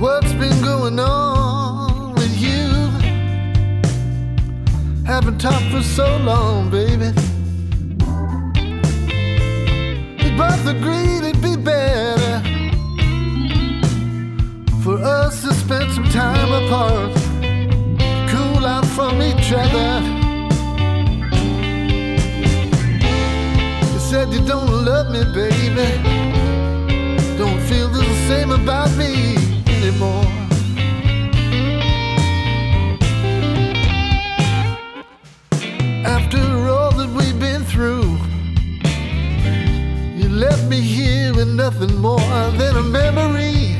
What's been going on with you. Haven't talked for so long, baby. We both agreed it'd be better for us to spend some time apart, cool out from each other. You said you don't love me, baby don't feel the same about me me here with nothing more than a memory.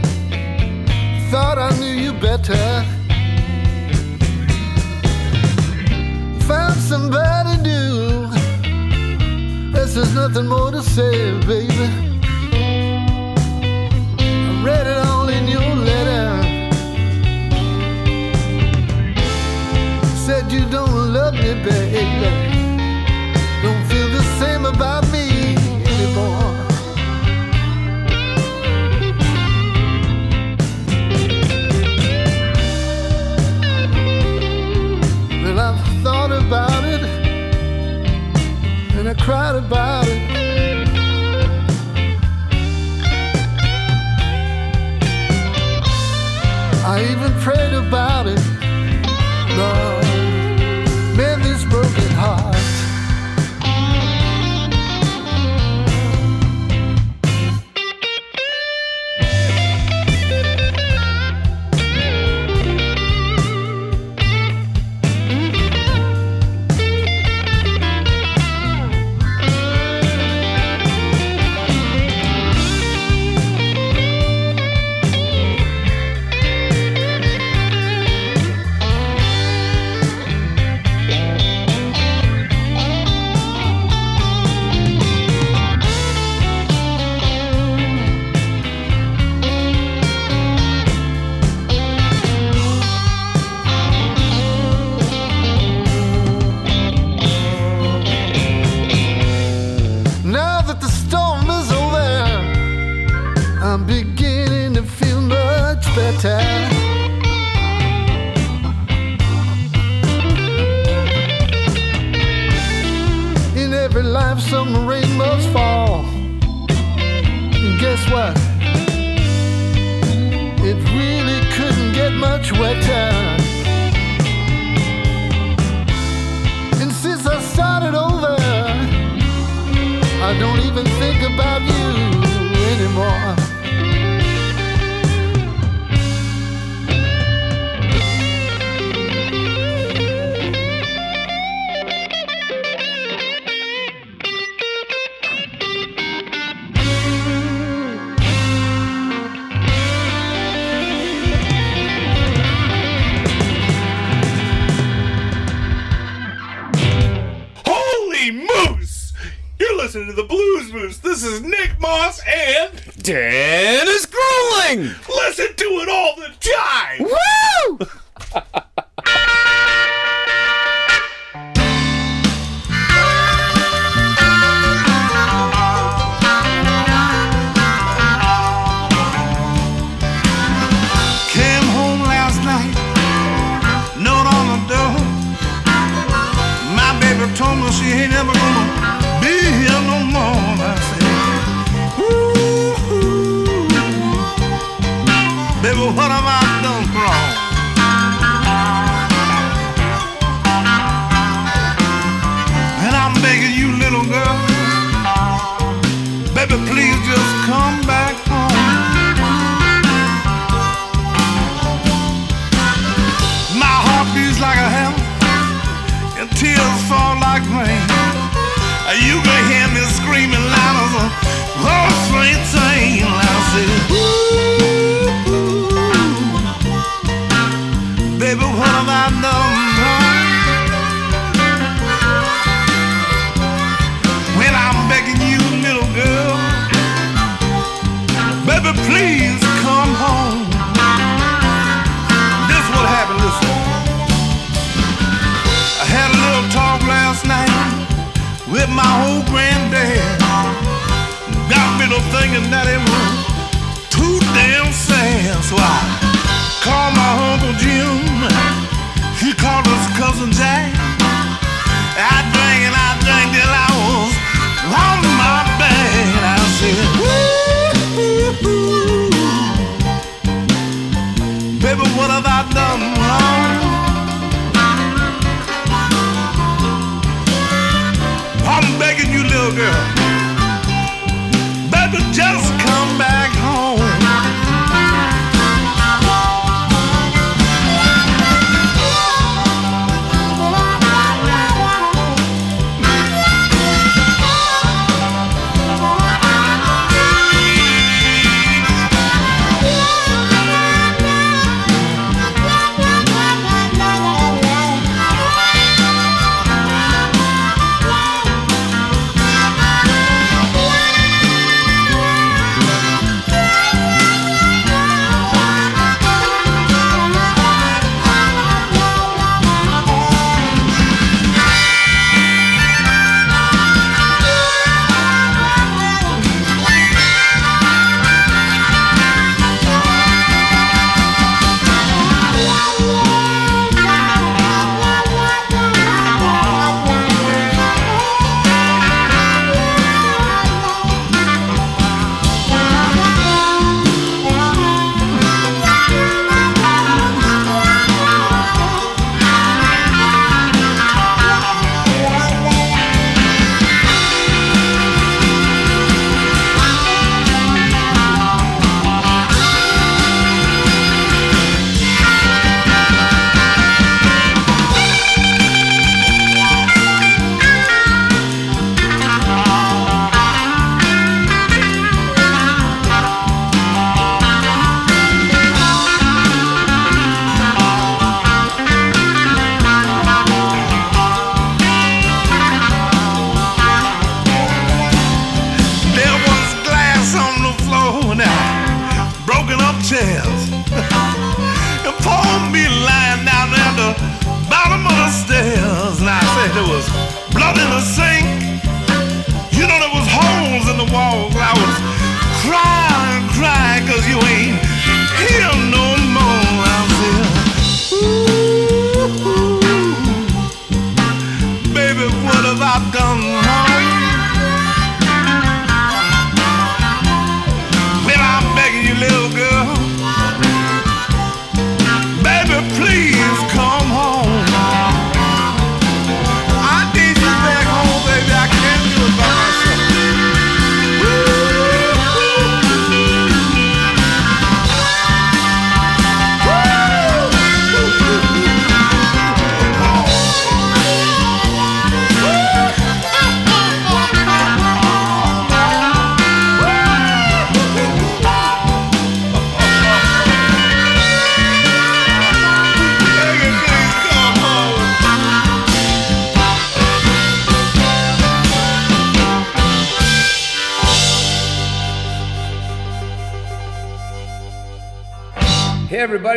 Thought I knew you better. Found somebody new. Guess there's nothing more to say, baby. I read it all in your letter. Said you don't love me, baby. Don't feel the same about I cried about it. I even prayed about it. Lord,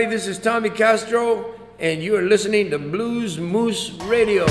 everybody. This is Tommy Castro, and you are listening to Blues Moose Radio.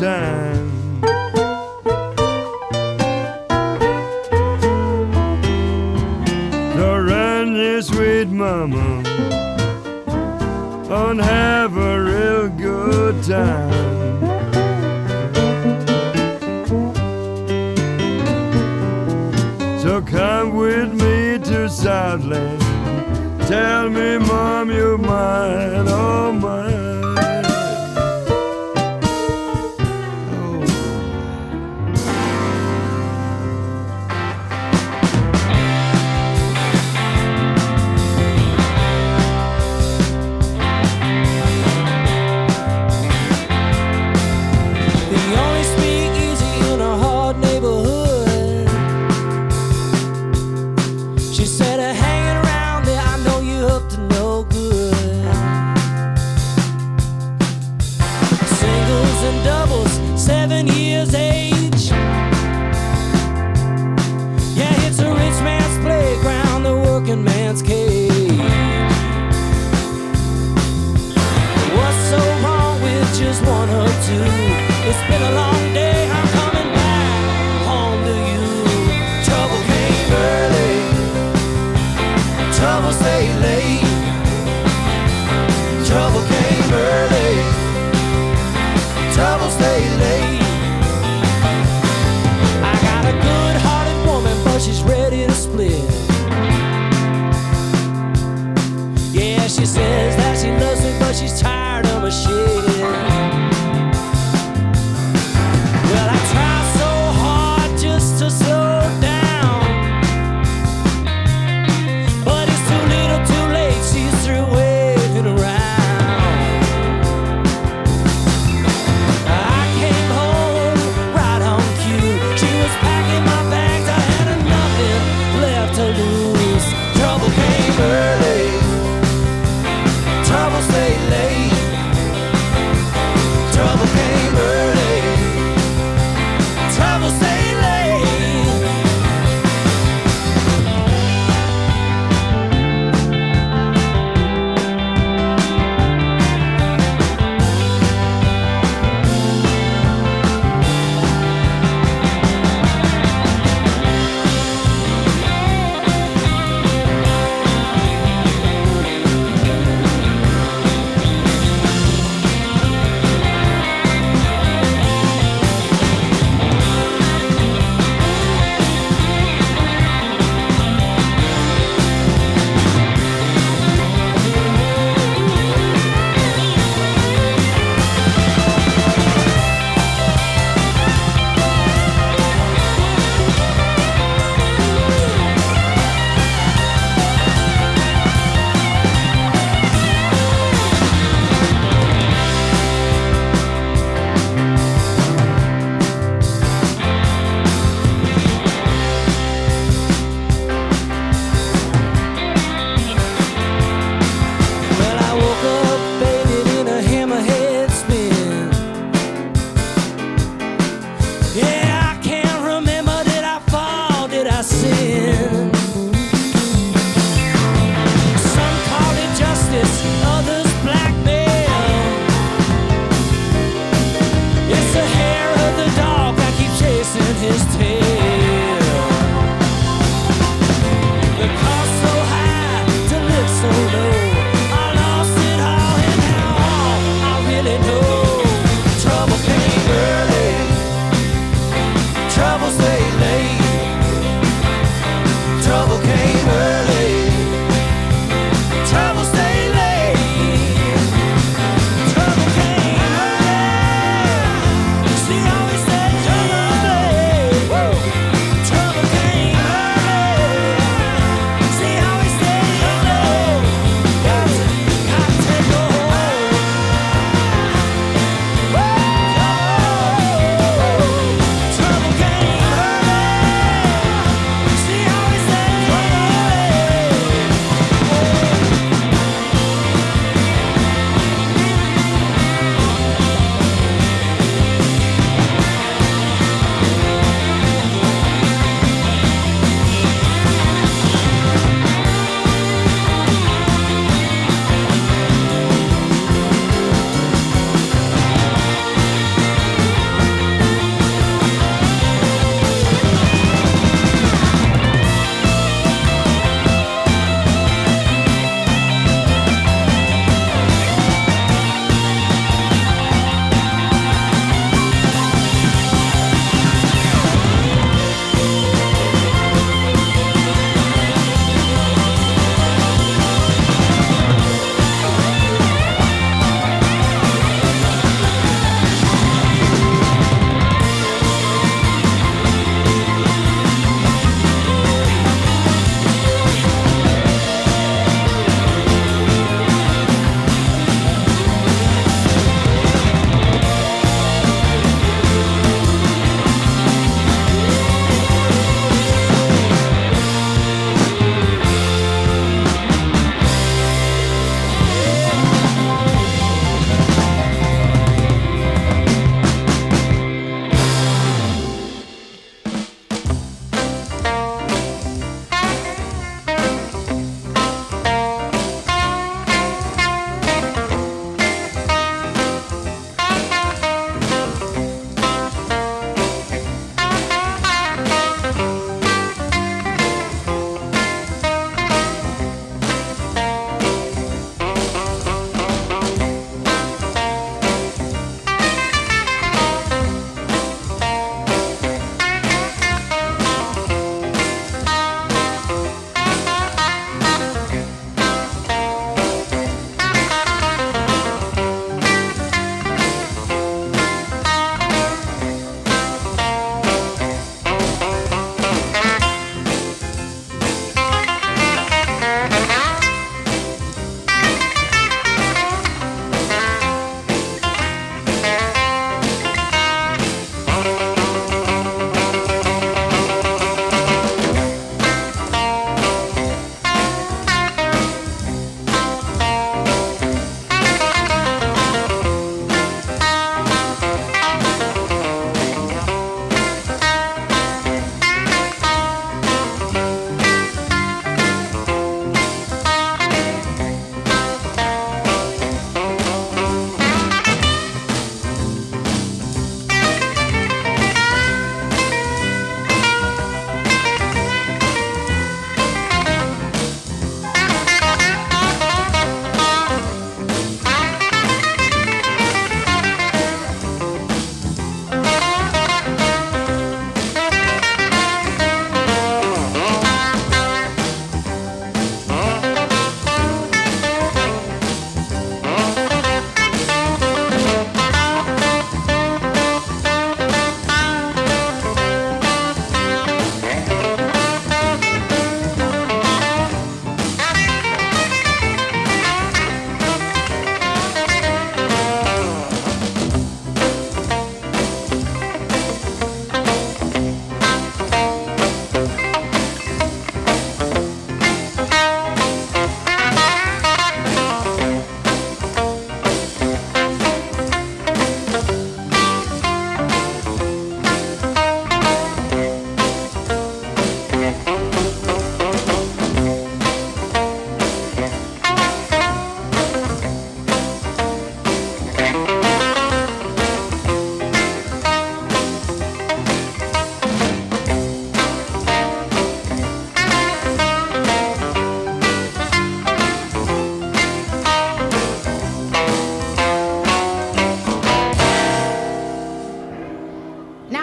Time.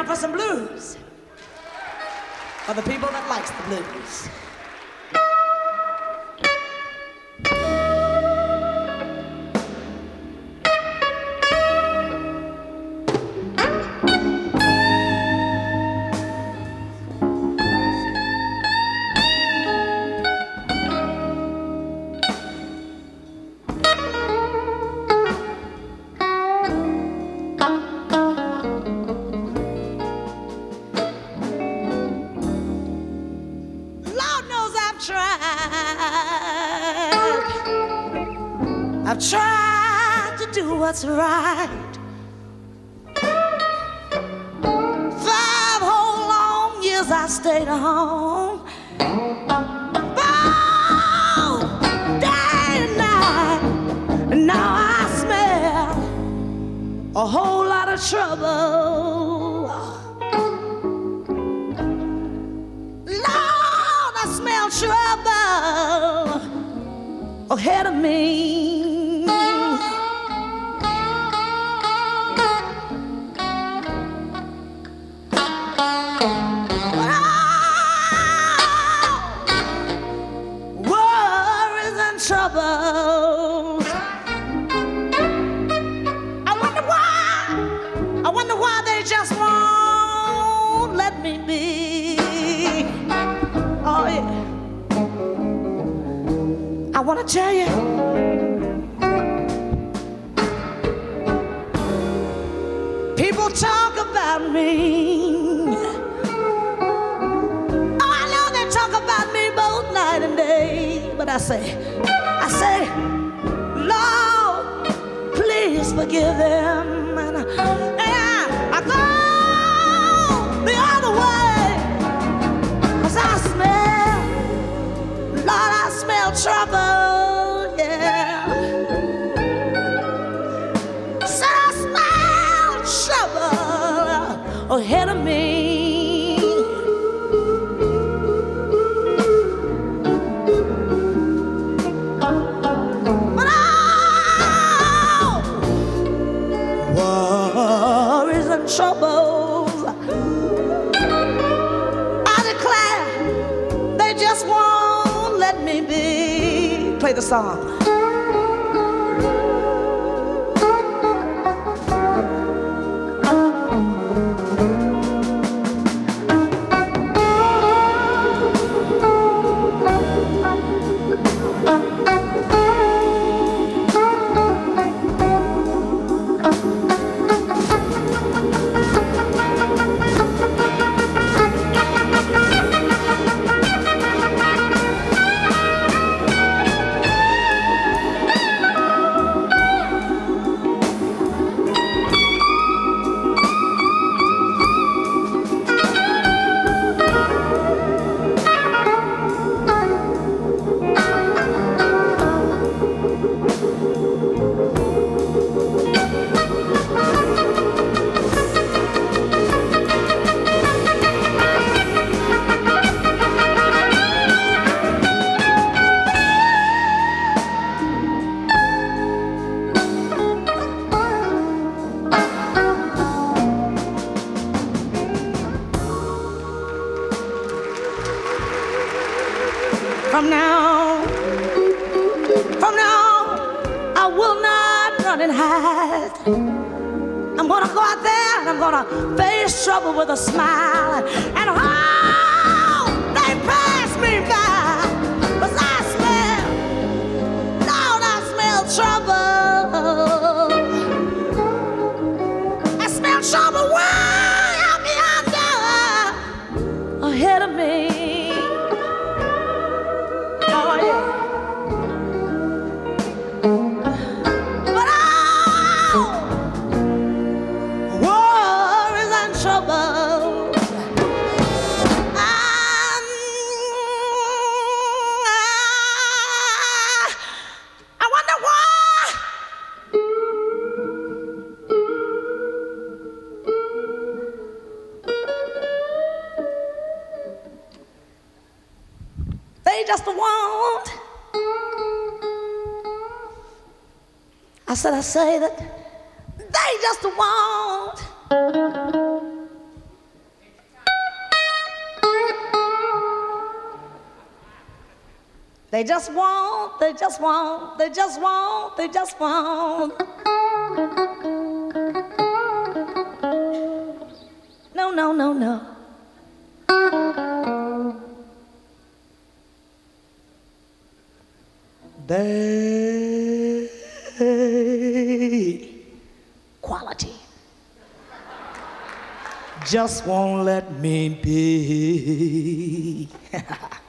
for some blues for the people that likes the blues. day. But I say, I say, Lord, please forgive them. And, and the song. I'm gonna go out there and I'm gonna face trouble with a smile. And oh, they pass me by. They just won't, they just won't, they just won't, they just won't. No, no, no, no. They quality just won't let me be.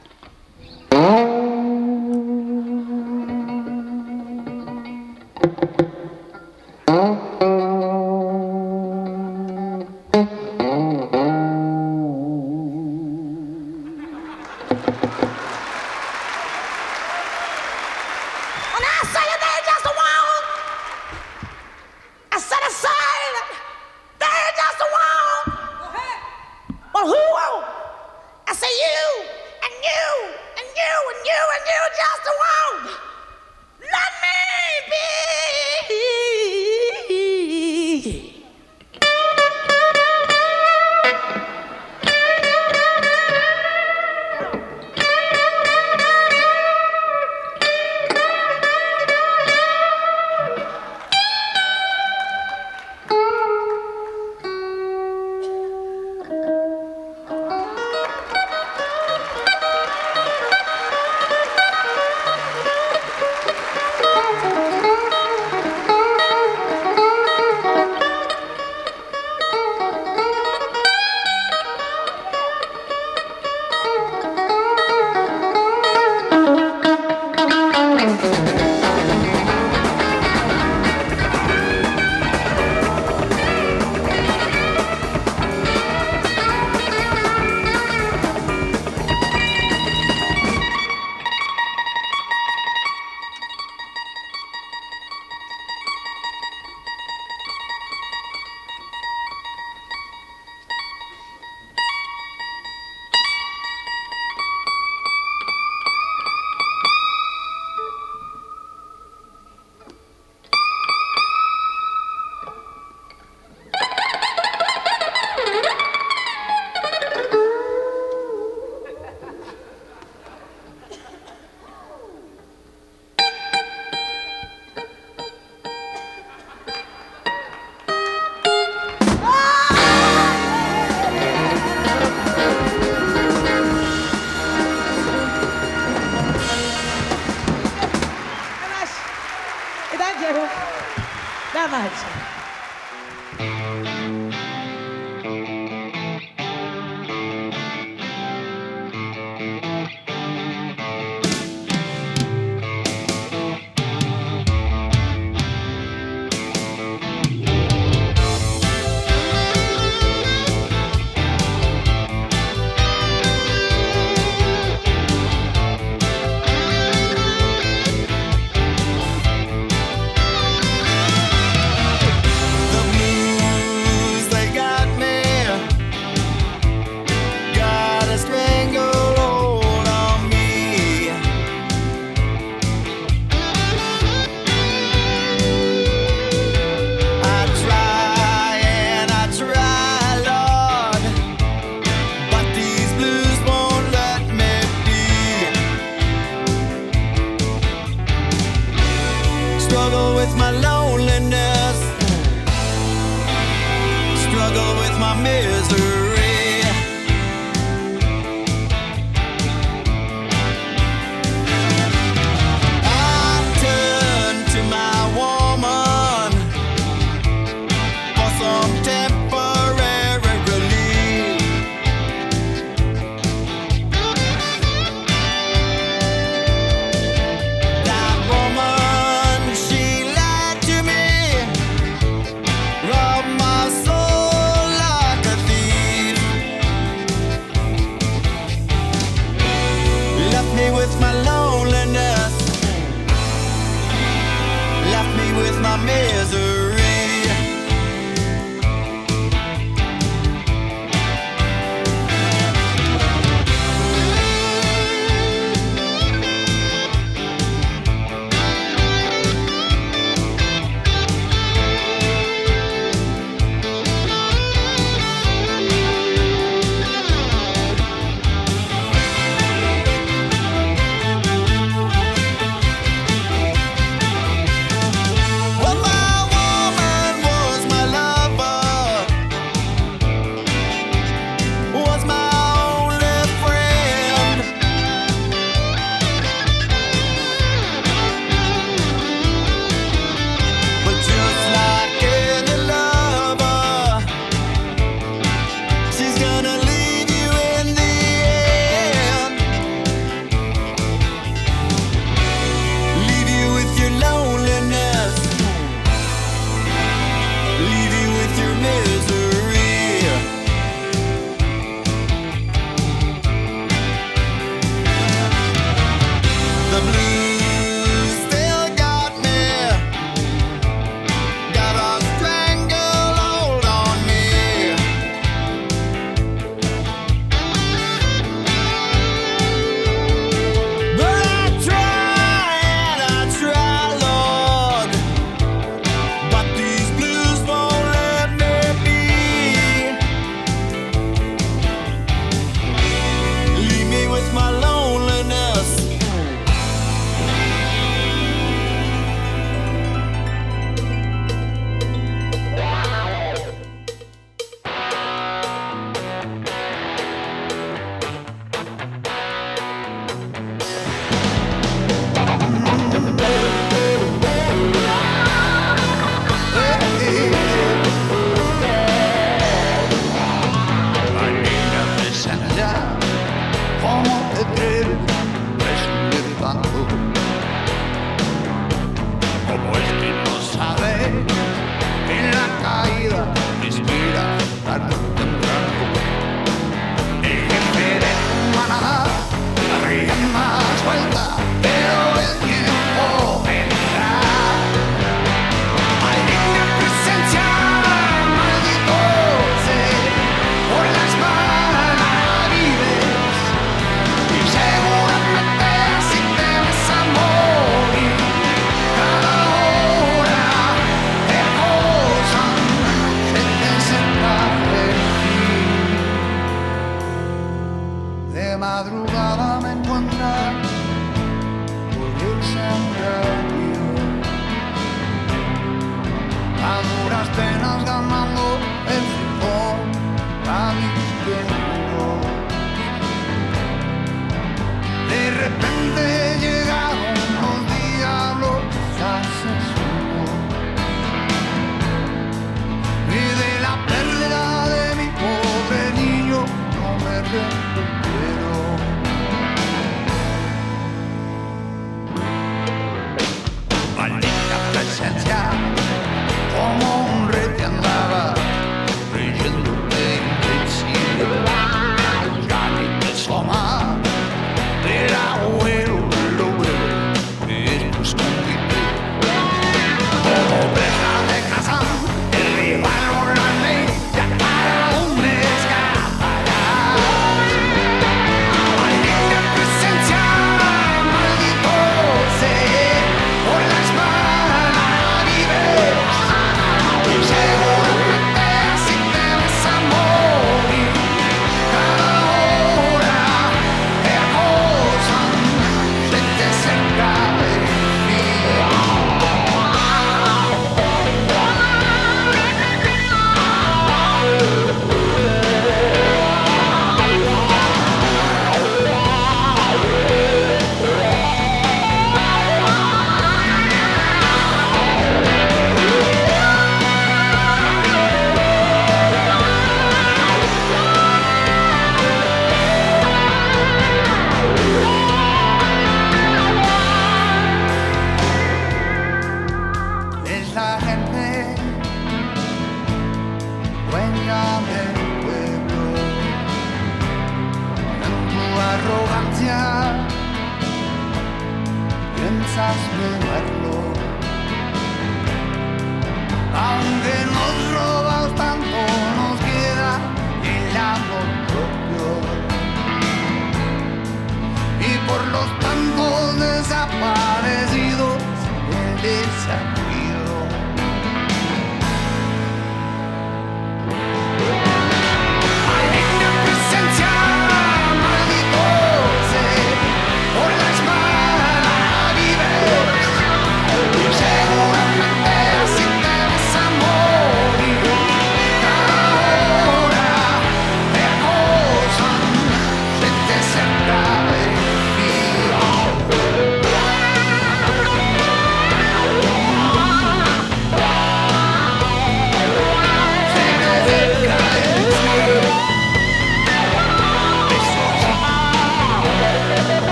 desaparecidos en esa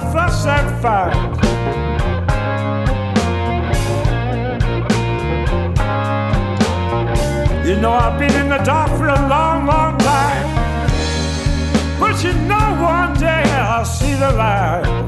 and. You know I've been in the dark for a long, long time, but you know one day I'll see the light.